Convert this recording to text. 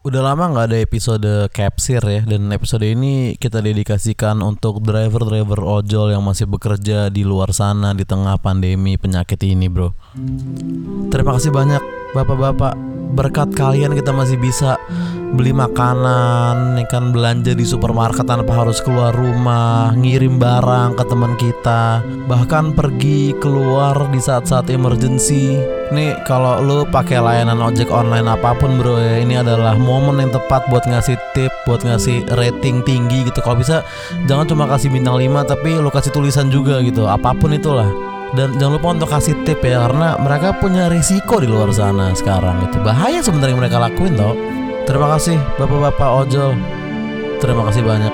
Udah lama nggak ada episode capsir ya dan episode ini kita dedikasikan untuk driver-driver ojol yang masih bekerja di luar sana di tengah pandemi penyakit ini bro. Terima kasih banyak bapak-bapak berkat kalian kita masih bisa beli makanan, ya kan belanja di supermarket tanpa harus keluar rumah, ngirim barang ke teman kita, bahkan pergi keluar di saat-saat emergency. Nih kalau lu pakai layanan ojek online apa pun bro ya, ini adalah momen yang tepat buat ngasih tip, buat ngasih rating tinggi gitu. Kalau bisa jangan cuma kasih bintang 5 tapi lu kasih tulisan juga gitu, apa pun itulah dan jangan lupa untuk kasih tip ya karena mereka punya risiko di luar sana sekarang itu bahaya sebenarnya mereka lakuin tau terima kasih bapak-bapak ojol. Terima kasih banyak